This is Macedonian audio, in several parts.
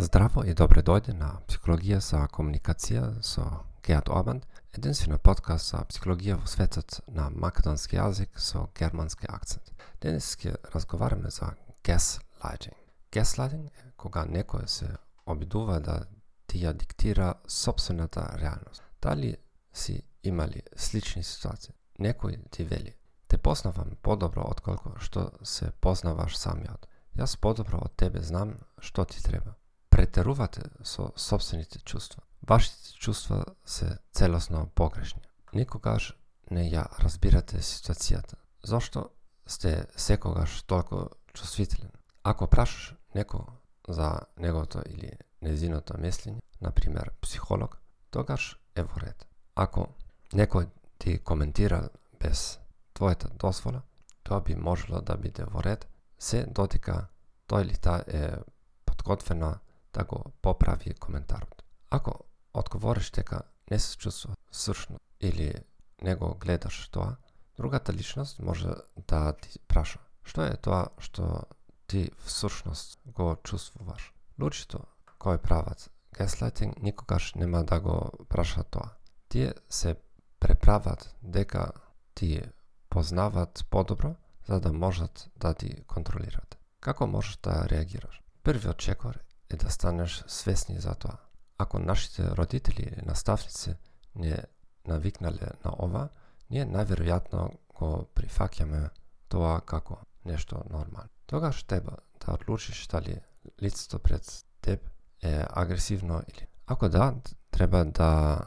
Здраво и добре дојде на Психологија за комуникација со Геат Обанд, единствена подкаст за психологија во светот на македонски јазик со германски акцент. Денес ќе разговараме за gaslighting. Gaslighting е кога некој се обидува да ти ја диктира собствената реалност. Дали си имали слични ситуации? Некој ти вели, те познавам подобро отколку што се познаваш самиот. Јас подобро од тебе знам што ти треба. Претерувате со собствените чувства. Вашите чувства се целосно погрешни. Никогаш не ја разбирате ситуацијата. Зошто сте секогаш толку чувствителен? Ако прашаш некој за неговото или незиното мислење, на пример психолог, тогаш е во ред. Ако некој ти коментира без твојата дозвола, тоа би можело да биде во ред, се додека тој или та е подготвена да го поправи коментарот. Ако одговориш дека не се чувствува сршно или не го гледаш тоа, другата личност може да ти праша што е тоа што ти всушност го чувствуваш. Лучито кој прават gaslighting никогаш нема да го праша тоа. Тие се преправат дека ти познават подобро за да можат да ти контролират. Како можеш да реагираш? Првиот чекор е да станеш свесни за тоа. Ако нашите родители или наставници не навикнале на ова, ние најверојатно го прифаќаме тоа како нешто нормално. Тогаш треба да одлучиш дали лицето пред теб е агресивно или ако да, треба да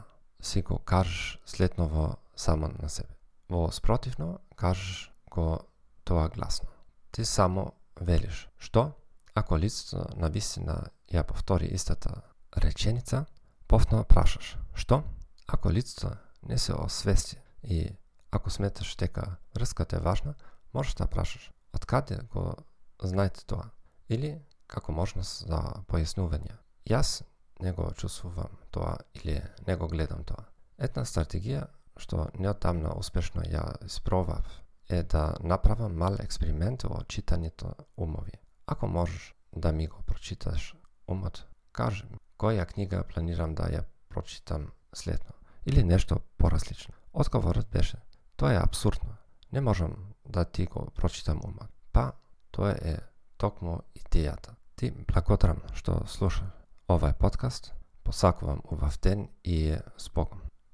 си го кажеш следново само на себе. Во спротивно, кажеш го тоа гласно. Ти само велиш. Што? Ако лицето на вистина ја повтори истата реченица, повторно прашаш. Што? Ако лицето не се освести и ако сметаш дека врската е важна, можеш да прашаш. Од каде го знаете тоа? Или како можност за појаснување. Јас не го чувствувам тоа или не го гледам тоа. Една стратегија што неотамна успешно ја испробав е да направам мал експеримент во читањето умови. Ако можеш да ми го прочиташ умот, кажи ми која книга планирам да ја прочитам следно или нешто поразлично. Одговорот беше, тоа е абсурдно. Не можам да ти го прочитам умот. Па, тоа е токму идејата. Ти благодарам што слуша овај подкаст. Посакувам убав ден и спокон.